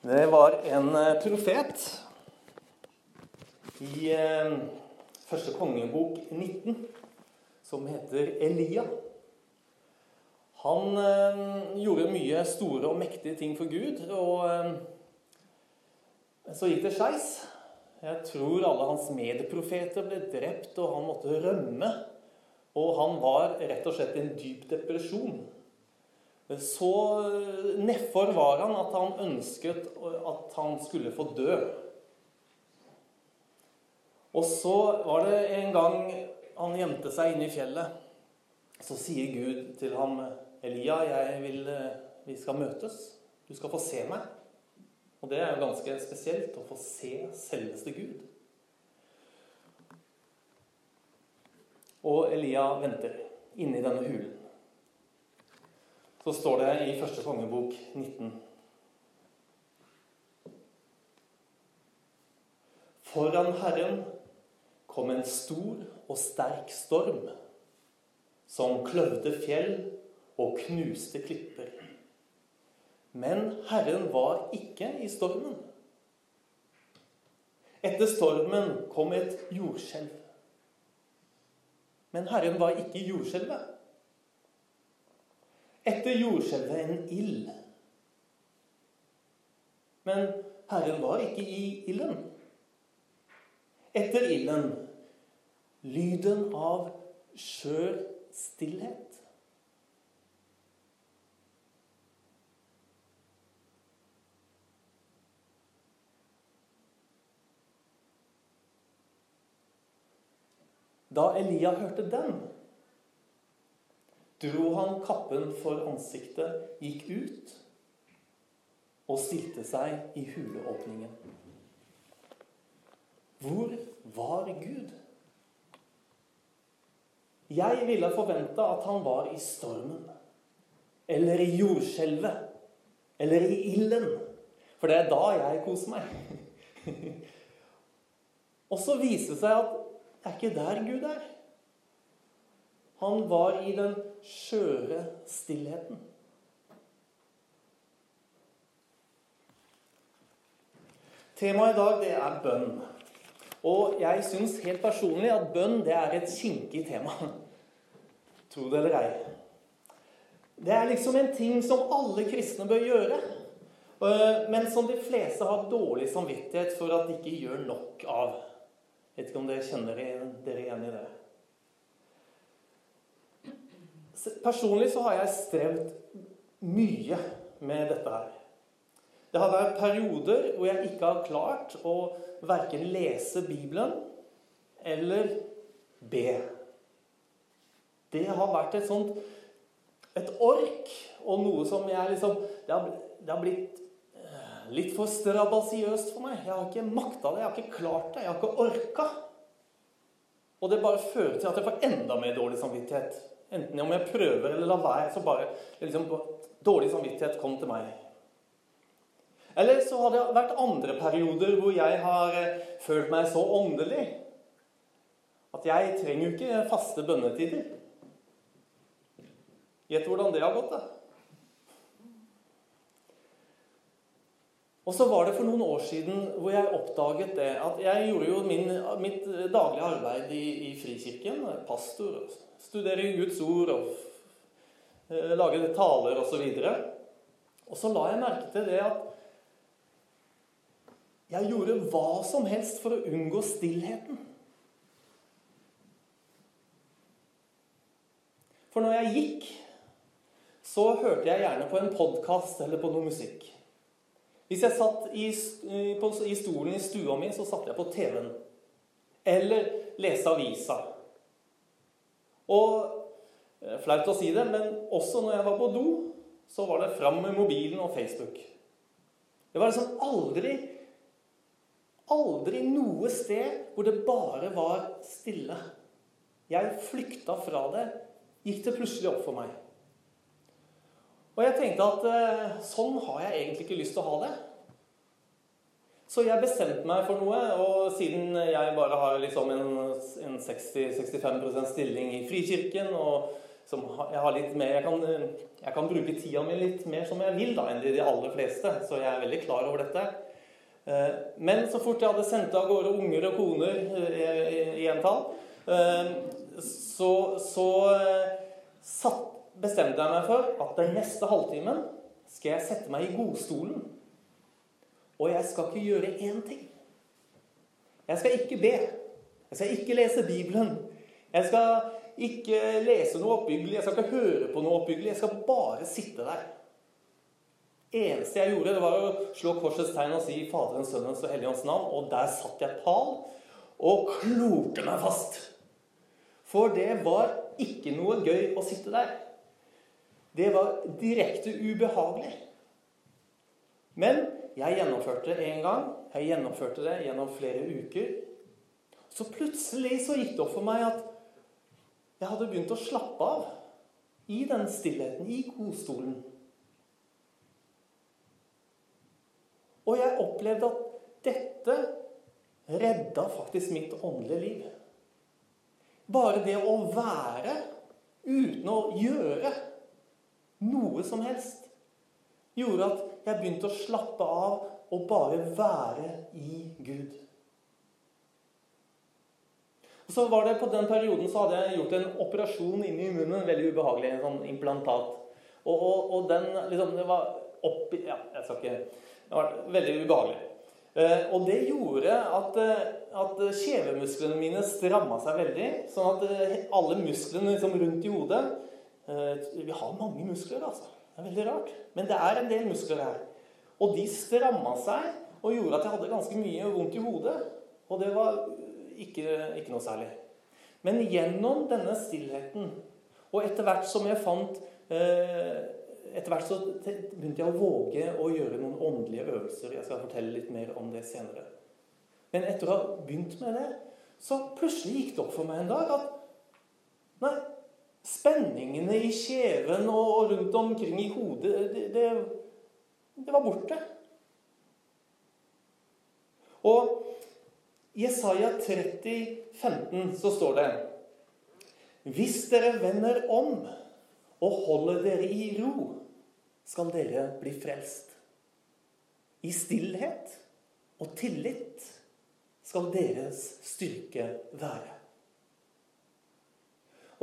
Det var en eh, profet i eh, første kongebok 19 som heter Elia. Han eh, gjorde mye store og mektige ting for Gud, og så gikk det skeis. Jeg tror alle hans medprofeter ble drept, og han måtte rømme. Og han var rett og slett i en dyp depresjon. Så nedfor var han at han ønsket at han skulle få dø. Og så var det en gang han gjemte seg inne i fjellet. Så sier Gud til ham, 'Elia, jeg vil, vi skal møtes. Du skal få se meg.' Og det er jo ganske spesielt å få se selveste Gud. Og Elia venter inne i denne hulen. Så står det i første kongebok 19. Foran Herren kom en stor og sterk storm som kløvde fjell og knuste klipper. Men Herren var ikke i stormen. Etter stormen kom et jordskjelv. Men Herren var ikke i jordskjelvet. Etter jordskjelvet en ild. Men Herren var ikke i ilden. Etter ilden lyden av skjør stillhet. Da Elia hørte den, dro han kappen for ansiktet, gikk ut og stilte seg i huleåpningen. Hvor var Gud? Jeg ville forvente at han var i stormen. Eller i jordskjelvet. Eller i ilden. For det er da jeg koser meg. Og så viser det seg at det er ikke der Gud er. Han var i den skjøre stillheten. Temaet i dag det er bønn. Og jeg syns helt personlig at bønn det er et kinkig tema. Tro det eller ei. Det er liksom en ting som alle kristne bør gjøre. Eh, men som de fleste har dårlig samvittighet for at de ikke gjør nok av. Jeg vet ikke om dere kjenner dere igjen i det. Personlig så har jeg strevd mye med dette her. Det har vært perioder hvor jeg ikke har klart å verken lese Bibelen eller be. Det har vært et sånt et ork og noe som jeg liksom Det har, det har blitt eh, litt for strabasiøst for meg. Jeg har ikke makta det, jeg har ikke klart det, jeg har ikke orka. Og det bare fører til at jeg får enda mer dårlig samvittighet. Enten om jeg prøver eller lar være, så bare liksom, Dårlig samvittighet kom til meg. Eller så har det vært andre perioder hvor jeg har eh, følt meg så åndelig at jeg trenger jo ikke faste bønnetider. Gjett hvordan det har gått, da. Og så var det for noen år siden hvor jeg oppdaget det at jeg gjorde jo min, mitt daglige arbeid i, i Frikirken. Pastor. Studere Guds ord og eh, lage taler osv. Og, så og så la jeg merke til det at jeg gjorde hva som helst for å unngå stillheten. For når jeg gikk, så hørte jeg gjerne på en podkast eller på noe musikk. Hvis jeg satt i, på, i stolen i stua mi, så satte jeg på TV-en. Eller leste avisa. Og eh, Flaut å si det, men også når jeg var på do, så var det fram med mobilen og Facebook. Det var liksom aldri Aldri noe sted hvor det bare var stille. Jeg flykta fra det. Gikk det plutselig opp for meg. Og jeg tenkte at eh, sånn har jeg egentlig ikke lyst til å ha det. Så jeg bestemte meg for noe, og siden jeg bare har liksom en, en 60-65% stilling i Frikirken, og jeg har litt mer jeg kan, jeg kan, bruke tida mi litt mer som jeg vil da, enn de, aller fleste. Så jeg er veldig klar over dette. Eh, men så fort jeg hadde sendt av gårde unger og koner eh, i entall, så, så bestemte jeg meg for at den neste halvtimen skal jeg sette meg i godstolen. Og jeg skal ikke gjøre én ting. Jeg skal ikke be. Jeg skal ikke lese Bibelen. Jeg skal ikke lese noe oppbyggelig. Jeg skal ikke høre på noe oppbyggelig. Jeg skal bare sitte der eneste jeg gjorde, det var å slå korsets tegn og si 'Faderen, Sønnens og Helligåndens navn. Og der satt jeg pal og klorte meg fast. For det var ikke noe gøy å sitte der. Det var direkte ubehagelig. Men jeg gjennomførte det én gang. Jeg gjennomførte det gjennom flere uker. Så plutselig så gikk det opp for meg at jeg hadde begynt å slappe av i den stillheten, i godstolen. Og jeg opplevde at dette redda faktisk mitt åndelige liv. Bare det å være uten å gjøre noe som helst, gjorde at jeg begynte å slappe av og bare være i Gud. Og så var det På den perioden så hadde jeg gjort en operasjon inni munnen. Veldig ubehagelig. En sånn implantat. Og, og, og den liksom, Det var oppi Ja, jeg skal ikke det var veldig ubehagelig. Eh, og det gjorde at, eh, at kjevemusklene mine stramma seg veldig. Sånn at eh, alle musklene liksom rundt i hodet Vi har mange muskler, altså. Det er veldig rart. Men det er en del muskler her. Og de stramma seg og gjorde at jeg hadde ganske mye vondt i hodet. Og det var ikke, ikke noe særlig. Men gjennom denne stillheten, og etter hvert som jeg fant eh, etter hvert så begynte jeg å våge å gjøre noen åndelige øvelser. Jeg skal fortelle litt mer om det senere. Men etter å ha begynt med det, så plutselig gikk det opp for meg en dag at nei, spenningene i kjeven og rundt omkring i hodet, det, det, det var borte. Og i Jesaja 30, 15 så står det Hvis dere vender om og holder dere i ro, skal dere bli frelst. I stillhet og tillit skal deres styrke være.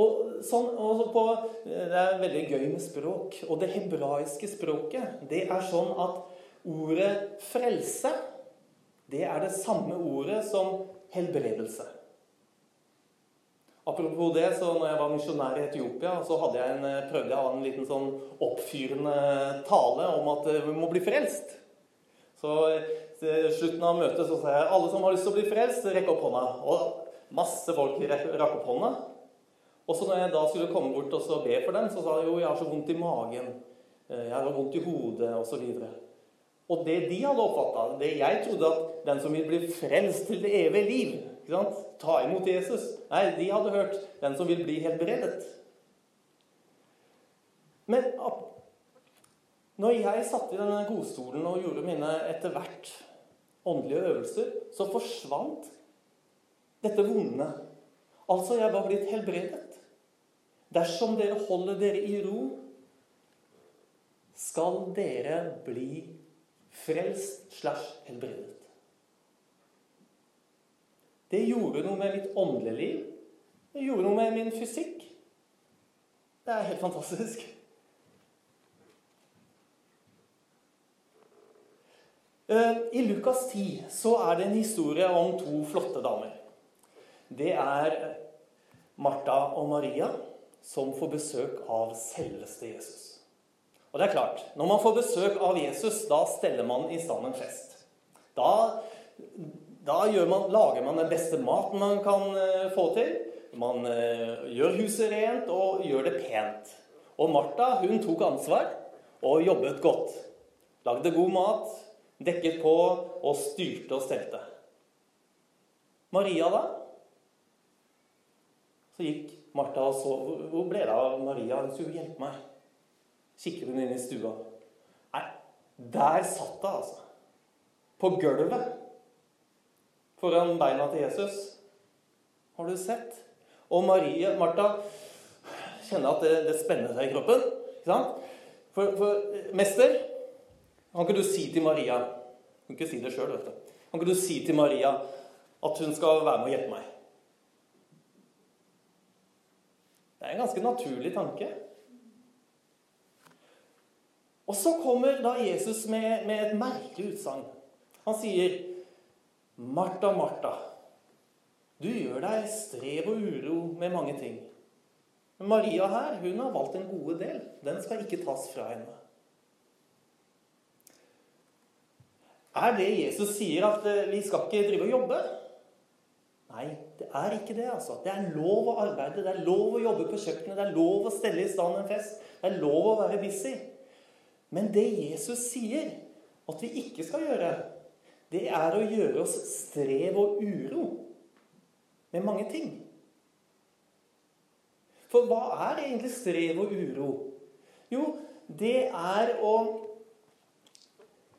Og sånn, og på, Det er veldig gøy med språk. Og det hebraiske språket det er sånn at ordet 'frelse' det er det samme ordet som helbredelse. Apropos det, så når jeg var misjonær i Etiopia, så hadde jeg en, eh, prøvde jeg å ha en liten sånn oppfyrende tale om at eh, vi må bli frelst. Så til slutten av møtet så sa jeg alle som har lyst til å bli frelst, rekk opp hånda. Og masse folk rakk opp hånda. Og så når jeg da skulle komme bort og be for dem, så sa de jo jeg har så vondt i magen. Eh, jeg har vondt i hodet, osv. Og, og det de hadde oppfatta, det jeg trodde at den som vil bli frelst til det evige liv? Ta imot Jesus. Nei, de hadde hørt 'den som vil bli helbredet'. Men når jeg satt i denne godstolen og gjorde mine etter hvert åndelige øvelser, så forsvant dette vonde. Altså, jeg var blitt helbredet. Dersom dere holder dere i ro, skal dere bli frelst slash helbredet. Det gjorde noe med mitt åndelige liv. Det gjorde noe med min fysikk. Det er helt fantastisk. Eh, I Lukas 10 så er det en historie om to flotte damer. Det er Martha og Maria som får besøk av selveste Jesus. Og det er klart, Når man får besøk av Jesus, da steller man i stand en fest. Da da man, lager man den beste maten man kan uh, få til. Man uh, gjør huset rent og gjør det pent. Og Martha hun tok ansvar og jobbet godt. Lagde god mat, dekket på og styrte og stelte. Maria, da? Så gikk Martha så Hvor ble det av Maria? Hun skulle hjelpe meg. Kikker hun inn i stua. Nei, der satt hun, altså. På gulvet foran beina til Jesus. Har du sett? Og Marie, Martha kjenner at det, det spenner seg i kroppen. Ikke sant? For, for mester, kan ikke du si til Maria kan ikke si det sjøl, vet du. Kan ikke du si til Maria at hun skal være med og hjelpe meg? Det er en ganske naturlig tanke. Og så kommer da Jesus med, med et merkelig utsagn. Han sier, 'Martha, Martha, du gjør deg strev og uro med mange ting.' Men Maria her, hun har valgt en gode del. Den skal ikke tas fra henne. Er det Jesus sier, at eh, vi skal ikke drive og jobbe? Nei, det er ikke det. altså. Det er lov å arbeide, det er lov å jobbe på kjøkkenet, det er lov å stelle i stand en fest, det er lov å være busy. Men det Jesus sier at vi ikke skal gjøre, det er å gjøre oss strev og uro med mange ting. For hva er egentlig strev og uro? Jo, det er å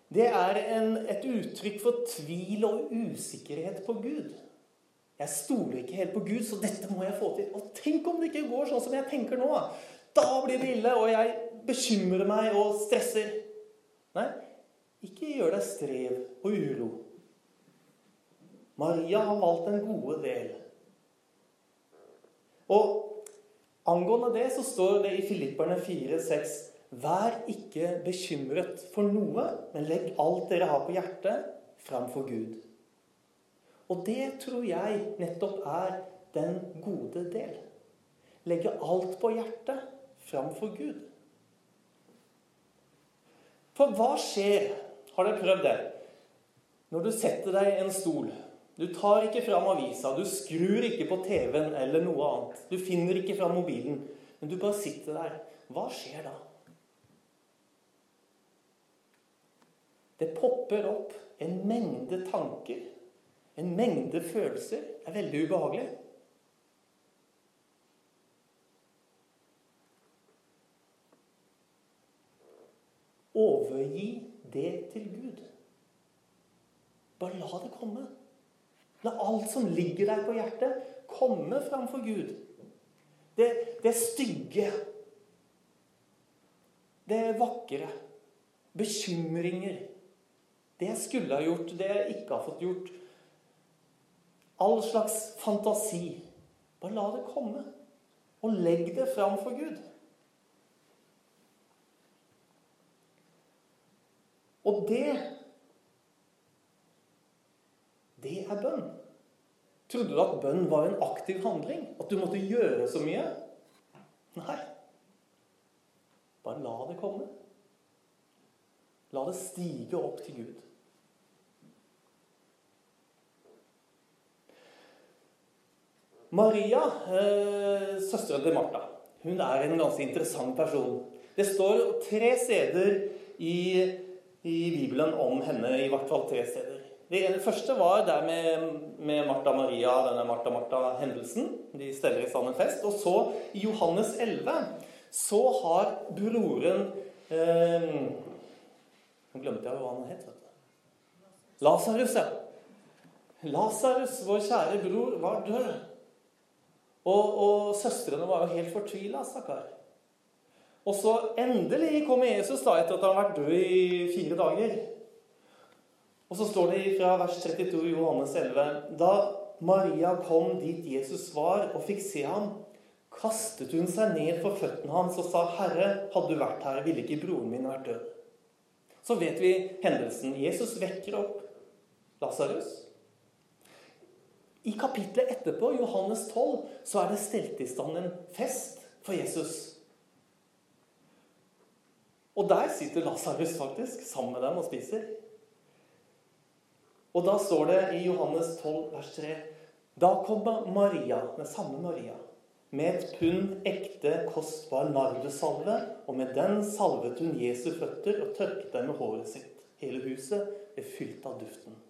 Det er en, et uttrykk for tvil og usikkerhet på Gud. Jeg stoler ikke helt på Gud, så dette må jeg få til. Og tenk om det ikke går sånn som jeg tenker nå! Da blir det ille, og jeg bekymrer meg og stresser. Nei, ikke gjør deg strev og uro. Maria har valgt den gode del. Og angående det så står det i Filipperne 4,6.: Vær ikke bekymret for noe, men legg alt dere har på hjertet, framfor Gud. Og det tror jeg nettopp er den gode del. Legge alt på hjertet framfor Gud. For hva skjer, har dere prøvd det, når du setter deg i en stol du tar ikke fram avisa, du skrur ikke på TV-en eller noe annet. Du finner ikke fram mobilen, men du bare sitter der. Hva skjer da? Det popper opp en mengde tanker, en mengde følelser. Er veldig ubehagelig. Overgi det til Gud. Bare la det komme. La alt som ligger der på hjertet, komme framfor Gud. Det, det stygge. Det vakre. Bekymringer. Det jeg skulle ha gjort, det jeg ikke har fått gjort. All slags fantasi. Bare la det komme. Og legg det fram for Gud. Og det det er bønn. Trodde du at bønn var en aktiv handling? At du måtte gjøre så mye? Nei. Bare la det komme. La det stige opp til Gud. Maria, eh, søsteren til Martha, hun er en ganske interessant person. Det står tre steder i, i Bibelen om henne, i hvert fall tre steder. Det første var der med, med Martha Maria, denne Martha Martha-hendelsen. De steller i stand en fest. Og så, i Johannes 11, så har broren eh, Nå glemte jeg hva han het. Lasarus, ja. Lasarus, vår kjære bror, var død. Og, og søstrene var jo helt fortvila, stakkar. Og så endelig kommer Jesus da etter at han har vært død i fire dager. Og så står det fra vers 32 i Johannes 11.: Da Maria kom dit Jesus var og fikk se ham, kastet hun seg ned for føttene hans og sa, 'Herre, hadde du vært her, ville ikke broren min vært død.' Så vet vi hendelsen. Jesus vekker opp Lasarus. I kapitlet etterpå, Johannes 12, så er det stelt i stand en fest for Jesus. Og der sitter Lasarus faktisk sammen med dem og spiser. Og da står det i Johannes 12, vers 3 Da kom Maria, den samme Maria, med et pund ekte, kostbar nardusalve, og med den salvet hun Jesu føtter og tørket dem med håret sitt. Hele huset ble fylt av duften.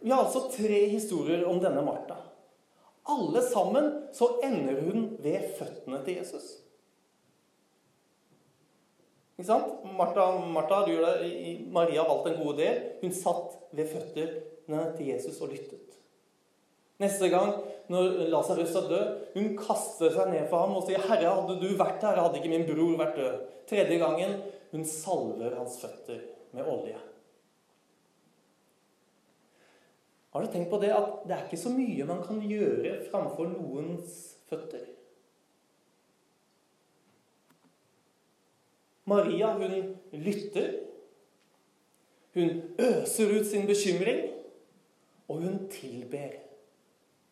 Vi har altså tre historier om denne Martha. Alle sammen så ender hun ved føttene til Jesus. Ikke sant? Martha, Martha Maria valgte en god del. Hun satt ved føttene til Jesus og lyttet. Neste gang når Lasarus er død, hun kaster seg ned for ham og sier, 'Herre, hadde du vært her, hadde ikke min bror vært død.' Tredje gangen hun salver hans føtter med olje. Har du tenkt på det at det er ikke så mye man kan gjøre framfor noens føtter? Maria, hun lytter. Hun øser ut sin bekymring, og hun tilber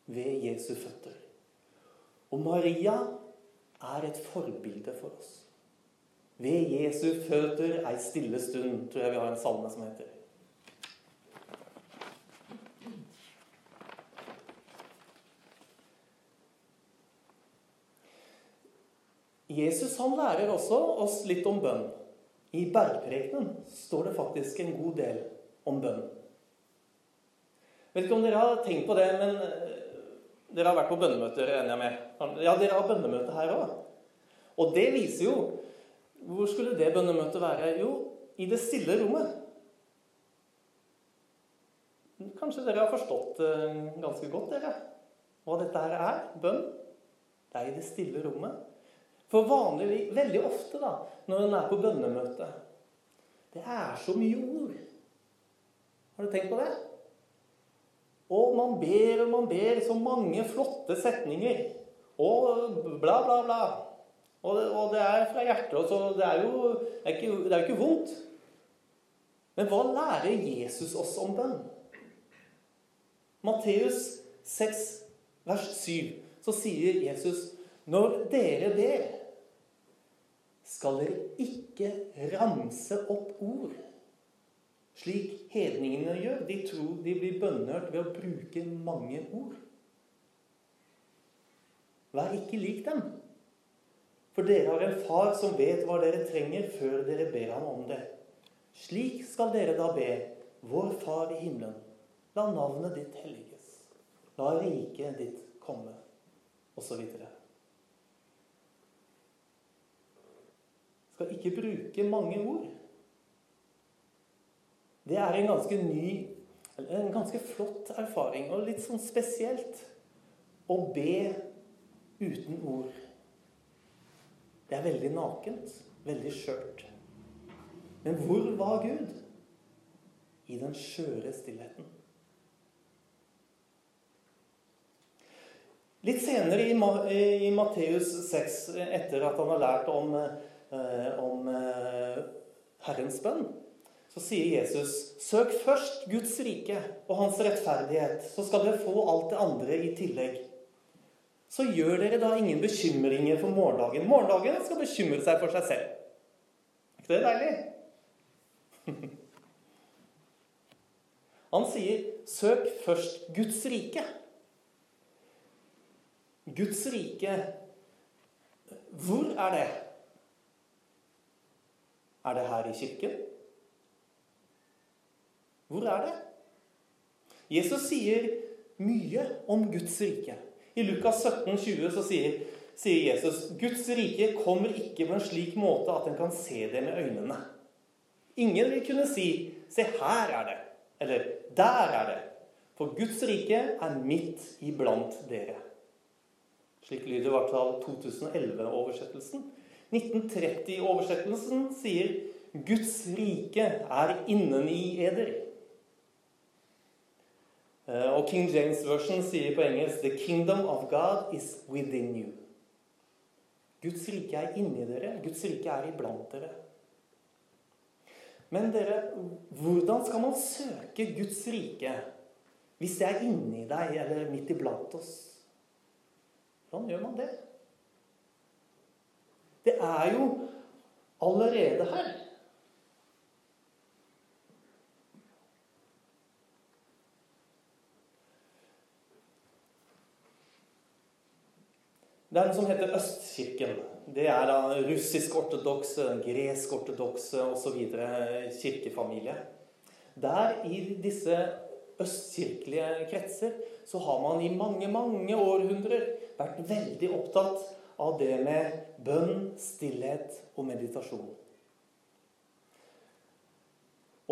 ved Jesu føtter. Og Maria er et forbilde for oss. Ved Jesu føtter ei stille stund, tror jeg vi har en salme som heter. Jesus han lærer også oss litt om bønn. I bergprekenen står det faktisk en god del om bønn. Vet ikke om dere har tenkt på det, men eh, dere har vært på bønnemøter, regner jeg med. Ja, dere har bønnemøte her òg. Og det viser jo Hvor skulle det bønnemøtet være? Jo, i det stille rommet. Kanskje dere har forstått eh, ganske godt dere, hva dette her er? Bønn. Det er i det stille rommet. For vanlig, veldig ofte da, når en er på bønnemøte Det er så mye ord. Har du tenkt på det? Og man ber og man ber så mange flotte setninger. Og bla, bla, bla. Og det, og det er fra hjertet. Så det er jo det er ikke, det er ikke vondt. Men hva lærer Jesus oss om bønn? Matteus 6, vers 7, så sier Jesus når dere ber, skal dere ikke ramse opp ord, slik hedningene gjør. De tror de blir bønnhørt ved å bruke mange ord. Vær ikke lik dem. For dere har en far som vet hva dere trenger, før dere ber ham om det. Slik skal dere da be, vår Far i himmelen. La navnet ditt helliges. La riket ditt komme. Og så videre. Skal ikke bruke mange ord. Det er en ganske ny, en ganske flott erfaring, og litt sånn spesielt å be uten ord. Det er veldig nakent, veldig skjørt. Men hvor var Gud? I den skjøre stillheten. Litt senere i Matteus 6, etter at han har lært om Eh, om eh, Herrens bønn, så sier Jesus Søk først Guds rike og hans rettferdighet, så skal dere få alt det andre i tillegg. Så gjør dere da ingen bekymringer for morgendagen. Morgendagen skal bekymre seg for seg selv. Er ikke det deilig? Han sier 'søk først Guds rike'. Guds rike, hvor er det? Er det her i kirken? Hvor er det? Jesus sier mye om Guds rike. I Lukas 17, 20 så sier, sier Jesus Guds rike kommer ikke på en slik måte at en kan se det med øynene. Ingen vil kunne si 'Se, her er det', eller 'Der er det'. For Guds rike er midt iblant dere. Slik lyder i hvert fall 2011-oversettelsen. 1930-oversettelsen sier 'Guds rike er inneni eder'. Eh, og King James Version sier på engelsk 'The kingdom of God is within you'. Guds rike er inni dere. Guds rike er iblant dere. Men dere, hvordan skal man søke Guds rike hvis det er inni deg eller midt iblant oss? Hvordan gjør man det? Det er jo allerede her. Er noe som heter Østkirken. Det er da russisk-ortodokse, gresk-ortodokse osv. kirkefamilie. Der i disse østkirkelige kretser så har man i mange, mange århundrer vært veldig opptatt av det med bønn, stillhet og meditasjon.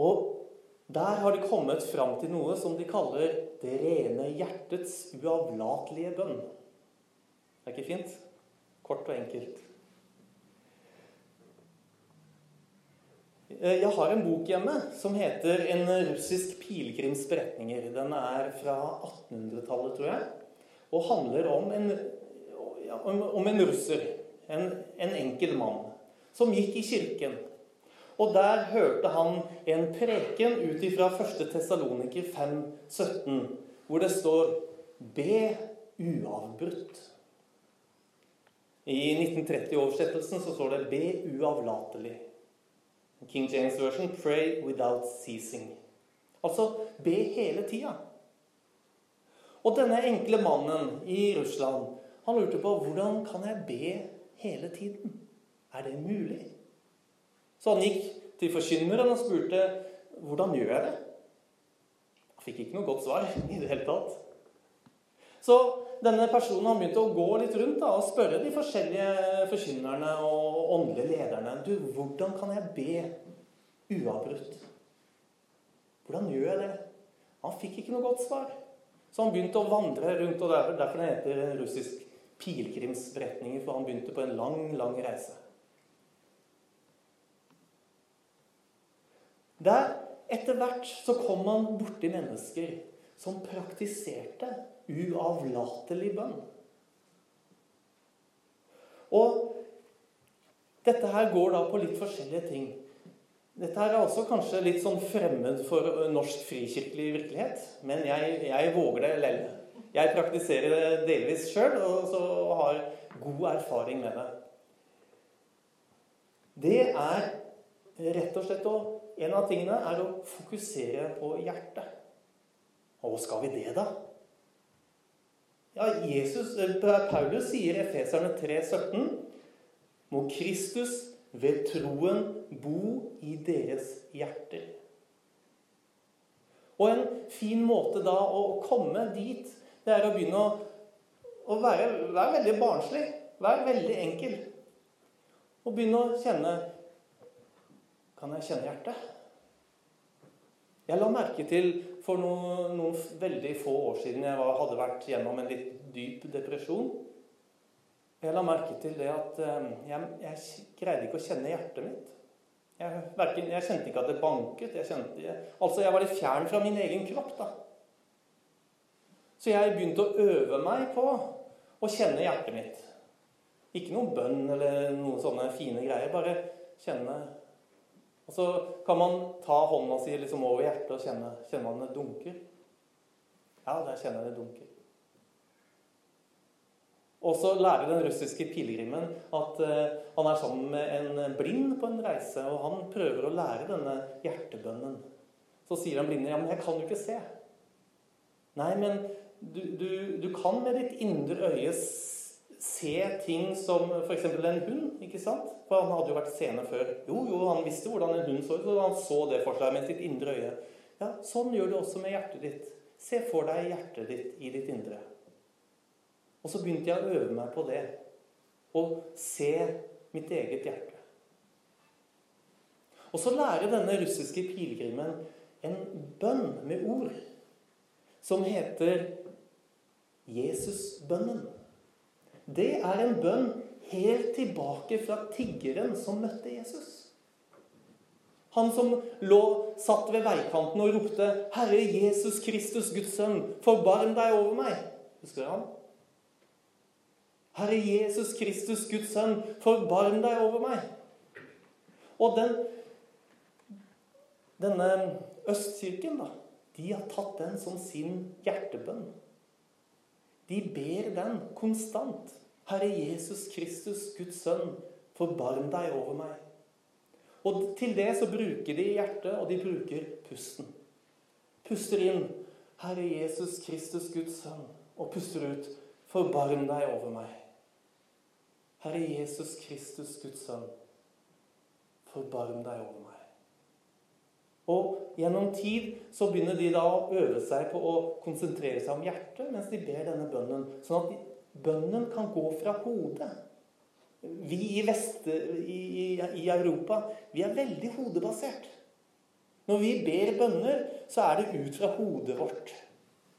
Og Der har de kommet fram til noe som de kaller 'det rene hjertets uavlatelige bønn'. Det er ikke fint? Kort og enkelt. Eh, jeg har en bok hjemme som heter 'En russisk pilegrims beretninger'. Den er fra 1800-tallet, tror jeg, og handler om en, om en russer. En, en enkel mann som gikk i kirken. Og der hørte han en preken ut ifra 1. Tessaloniker 5, 17, hvor det står 'Be uavbrutt'. I 1930-oversettelsen så står det 'Be uavlatelig'. King James version 'Pray without ceasing'. Altså be hele tida. Og denne enkle mannen i Russland han lurte på hvordan kan jeg be hele tiden. Er det mulig? Så han gikk til forkynneren og spurte hvordan gjør jeg det? Han fikk ikke noe godt svar i det hele tatt. Så denne personen han begynte å gå litt rundt da, og spørre de forskjellige forkynnerne og åndelige lederne du, hvordan kan jeg be uavbrutt. Hvordan gjør jeg det? Han fikk ikke noe godt svar. Så han begynte å vandre rundt, og derfor, derfor det heter russisk pilegrimsberetninger, for han begynte på en lang, lang reise. Der, etter hvert, så kom han borti mennesker som praktiserte uavlatelig bønn. Og dette her går da på litt forskjellige ting. Dette her er også kanskje litt sånn fremmed for norsk frikirkelig virkelighet, men jeg, jeg våger det lell. Jeg praktiserer det delvis sjøl og har god erfaring med det. Det er rett og slett å En av tingene er å fokusere på hjertet. Og skal vi det, da? Ja, Jesus, eh, Paulus sier i Efeserne 3,17.: Må Kristus ved troen bo i deres hjerter. Og en fin måte da å komme dit det er å begynne å, å være, være, veldig barnslig. Være veldig enkel. Og begynne å kjenne Kan jeg kjenne hjertet? Jeg la merke til for noen, noen veldig få år siden jeg hadde vært gjennom en litt dyp depresjon. Jeg la merke til det at eh, jeg, jeg greide ikke å kjenne hjertet mitt. Jeg, verken, jeg kjente ikke at det banket. Jeg, kjente, altså jeg var litt fjern fra min egen kropp. da. Så jeg begynte å øve meg på å kjenne hjertet mitt. Ikke noen bønn eller noen sånne fine greier. Bare kjenne Og så kan man ta hånda si liksom over hjertet og kjenne Kjenner man det dunker? Ja, der kjenner jeg det dunker. Og så lærer den russiske pilegrimen at uh, han er sammen med en blind på en reise, og han prøver å lære denne hjertebønnen. Så sier han blinde ja, men jeg kan jo ikke se. Nei, men du, du, du, kan med ditt indre øye se ting som f.eks. en hund. ikke sant? For han hadde jo vært seende før. Jo, jo, han visste hvordan en hund så ut, og han så det for seg med sitt indre øye. Ja, Sånn gjør du også med hjertet ditt. Se for deg hjertet ditt i ditt indre. Og så begynte jeg å øve meg på det. Og se mitt eget hjerte. Og så lærer denne russiske pilegrimen en bønn med ord som heter Jesusbønnen. Det er en bønn helt tilbake fra tiggeren som møtte Jesus. Han som lå satt ved veikanten og ropte 'Herre Jesus Kristus, Guds sønn, forbarm deg over meg'. Husker du han? Herre Jesus Kristus, Guds sønn, forbarm deg over meg. Og den, denne Østkirken, da, de har tatt den som sin hjertebønn. De ber den konstant. Herre Jesus Kristus, Guds sønn, forbarm deg over meg. Og til det så bruker de hjertet, og de bruker pusten. Puster inn. Herre Jesus Kristus, Guds sønn. Og puster ut. Forbarm deg over meg. Herre Jesus Kristus, Guds sønn. Forbarm deg over meg. Og gjennom tid så begynner de da å øve seg på å konsentrere seg om hjertet mens de ber denne bønnen. Sånn at bønnen kan gå fra hodet. Vi i, Vest, i, i, Europa vi er veldig hodebasert. Når vi ber bønner, så er det ut fra hodet vårt.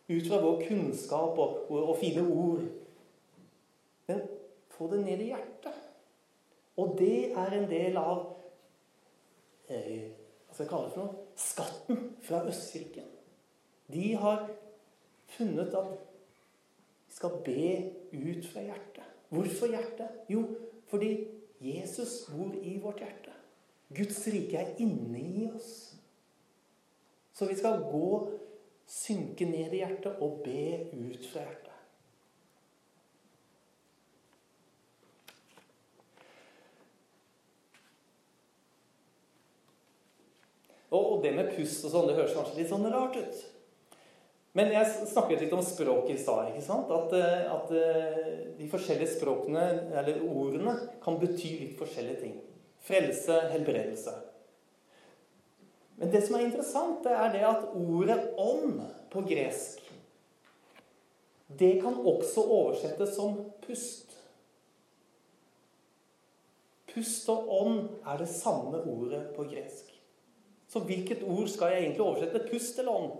Ut fra vår kunnskap og, og, og fine ord. Men få det ned i hjertet. Og det er en del av eh, skal jeg kalle det for noe? Skatten fra Østkirken. De har funnet at vi skal be ut fra hjertet. Hvorfor hjertet? Jo, fordi Jesus bor i vårt hjerte. Guds rike er inne i oss. Så vi skal gå, synke ned i hjertet og be ut fra hjertet. Og det med pust og sånn, det høres kanskje litt sånn rart ut. Men jeg snakket litt om språk i stad. ikke sant? At, eh, at, eh, de forskjellige språkene, eller ordene, kan bety litt forskjellige ting. Frelse, helbredelse. Men det som er interessant, det er det at ordet 'ånd' på gresk Det kan også oversettes som pust. Pust og ånd er det samme ordet på gresk. Så hvilket ord skal jeg egentlig oversette? Pust eller ånd?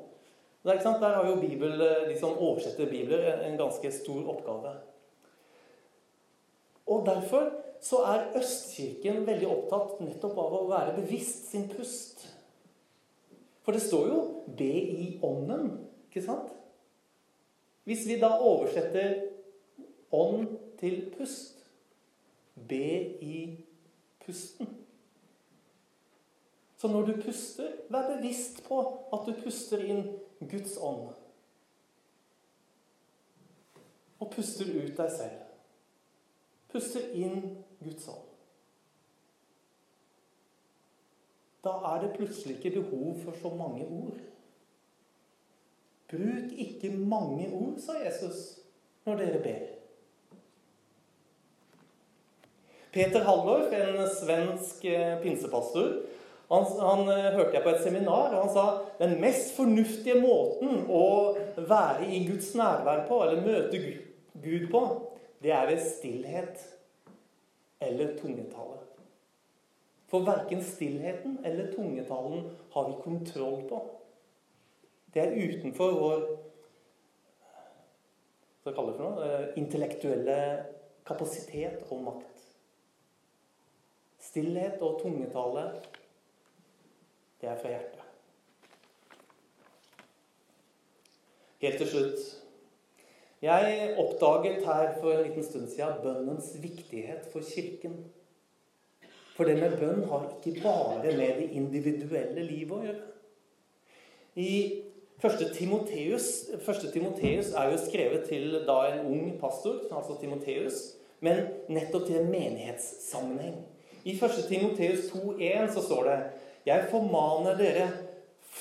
Der, Der har jo Bibel, de som oversetter bibler, en ganske stor oppgave. Og derfor så er Østkirken veldig opptatt nettopp av å være bevisst sin pust. For det står jo 'be i ånden', ikke sant? Hvis vi da oversetter ånd til pust Be i pusten. Så når du puster, vær bevisst på at du puster inn Guds ånd. Og puster ut deg selv. Puster inn Guds ånd. Da er det plutselig ikke behov for så mange ord. Bruk ikke mange ord, sa Jesus, når dere ber. Peter Hallorf, en svensk eh, pinsepastor, han, han, eh, hørte jeg på et seminar, og han sa den mest fornuftige måten å være i Guds nærvær på, eller møte Gud på, det er ved stillhet eller tungetale. For verken stillheten eller tungetalen har vi kontroll på. Det er utenfor vår hva skal det for noe, eh, intellektuelle kapasitet og makt. Stillhet og tungetale, det er fra hjertet. Helt til slutt Jeg oppdaget her for en liten stund siden bønnens viktighet for Kirken. For det med bønn har ikke bare med det individuelle livet å gjøre. I Første Timoteus, første Timoteus er jo skrevet til da en ung pastor, altså Timoteus, men nettopp til en menighetssammenheng. I første Timoteus 2,1 så står det Jeg formaner dere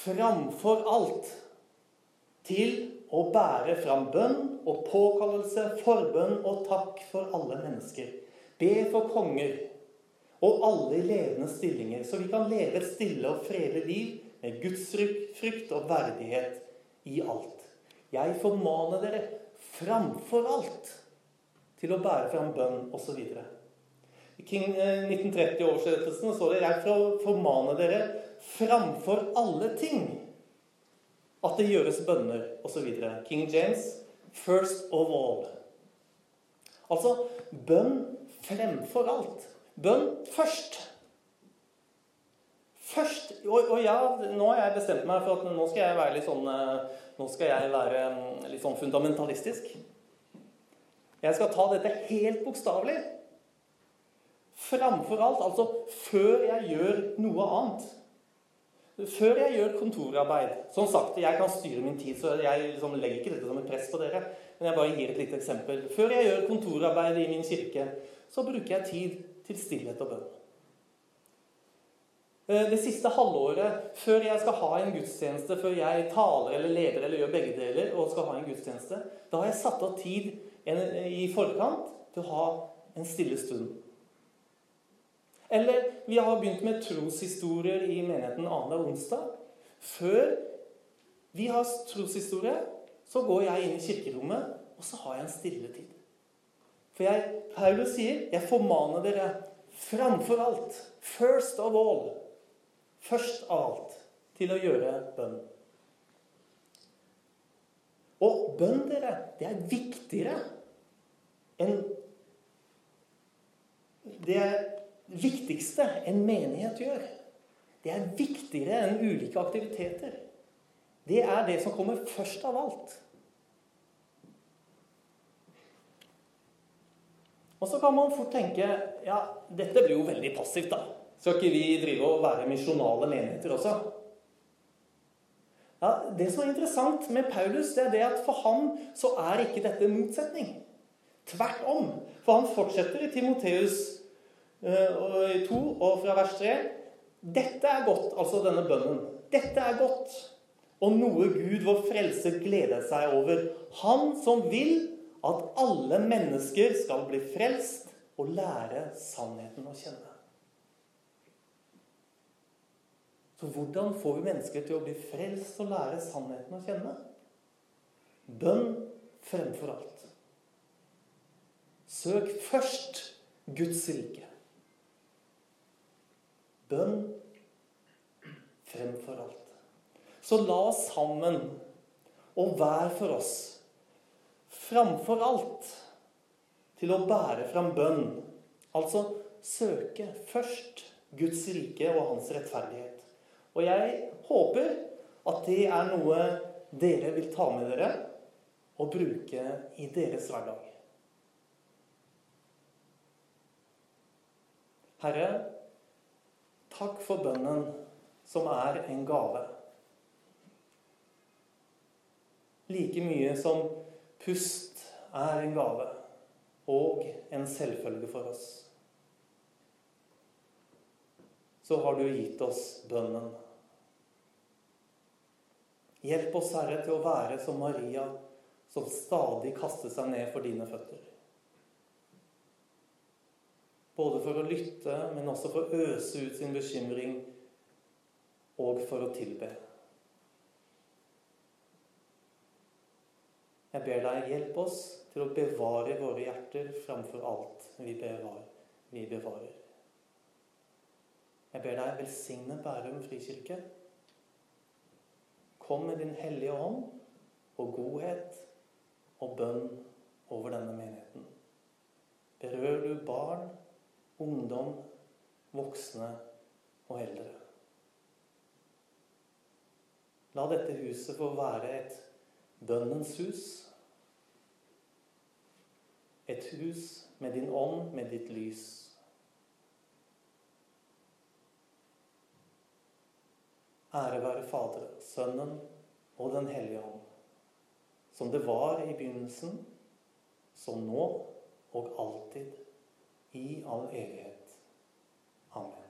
framfor alt til å bære fram bønn og påkallelse, forbønn og takk for alle mennesker. Be for konger og alle levende stillinger, så vi kan leve et stille og fredelig liv med Guds frykt og verdighet i alt. Jeg formaner dere framfor alt til å bære fram bønn osv. I King 1930-oversettelsen eh, står det 'Jeg formaner dere framfor alle ting' at det gjøres bønner osv. King James 'first of all'. Altså bønn fremfor alt. Bønn først. Først og, og, ja, nå har jeg bestemt meg for at nå skal jeg være litt sånn eh, Nå skal jeg være mm, litt sånn fundamentalistisk. Jeg skal ta dette helt bokstavelig. Framfor alt, altså før jeg gjør noe annet. Før jeg gjør kontorarbeid Som sagt, jeg kan styre min tid, så jeg liksom legger ikke dette som et press på dere. Men jeg bare gir et lite eksempel. Før jeg gjør kontorarbeid i min kirke, så bruker jeg tid til stillhet og bønn. Eh, det siste halvåret før jeg skal ha en gudstjeneste, før jeg taler eller leder eller gjør begge deler, og skal ha en gudstjeneste, da har jeg satt av tid i forkant til å ha en stille stund. Eller vi har begynt med troshistorier i menigheten annenhver onsdag. Før vi har troshistorie, så går jeg inn i kirkerommet, og så har jeg en stille tid. For jeg, Paulus sier, 'Jeg formaner dere framfor alt', first of all, først av alt, til å gjøre bønn. Og bønn, dere, det er viktigere enn Det er viktigste en menighet gjør. Det er viktigere enn ulike aktiviteter. Det er det som kommer først av alt. Og så kan man fort tenke ja, dette blir jo veldig passivt, da. Skal ikke vi drive og være misjonale menigheter også? Ja, Det som er interessant med Paulus, det er det at for ham så er ikke dette motsetning. Tvert om. For han fortsetter i Timoteus 2 eh, og fra vers 3. Dette er godt, altså denne bønnen. Dette er godt, og noe Gud, vår frelser, gleder seg over. Han som vil at alle mennesker skal bli frelst og lære sannheten å kjenne. Så hvordan får vi mennesker til å bli frelst og lære sannheten å kjenne? Bønn fremfor alt. Søk først Guds rike. Bønn fremfor alt. Så la oss sammen, og hver for oss, framfor alt til å bære fram bønn. Altså søke først Guds rike og hans rettferdighet. Og jeg håper at det er noe dere vil ta med dere og bruke i deres hverdag. Herre, takk for bønnen, som er en gave. Like mye som Pust er en gave og en selvfølge for oss. Så har du gitt oss bønnen. Hjelp oss, Herre, til å være som Maria, som stadig kaster seg ned for dine føtter. Både for å lytte, men også for å øse ut sin bekymring, og for å tilbe. Jeg ber deg, hjelp oss til å bevare våre hjerter framfor alt vi bevarer. Vi bevarer. Jeg ber deg, velsigne Bærum frikirke. Kom med din hellige ånd og godhet og bønn over denne menigheten. Berør du barn, ungdom, voksne og eldre. La dette huset få være et bønnens hus et hus med din ånd, med ditt lys. Ære være Fader, Sønnen og Den hellige ånd, som det var i begynnelsen, som nå og alltid, i all evighet. Amen.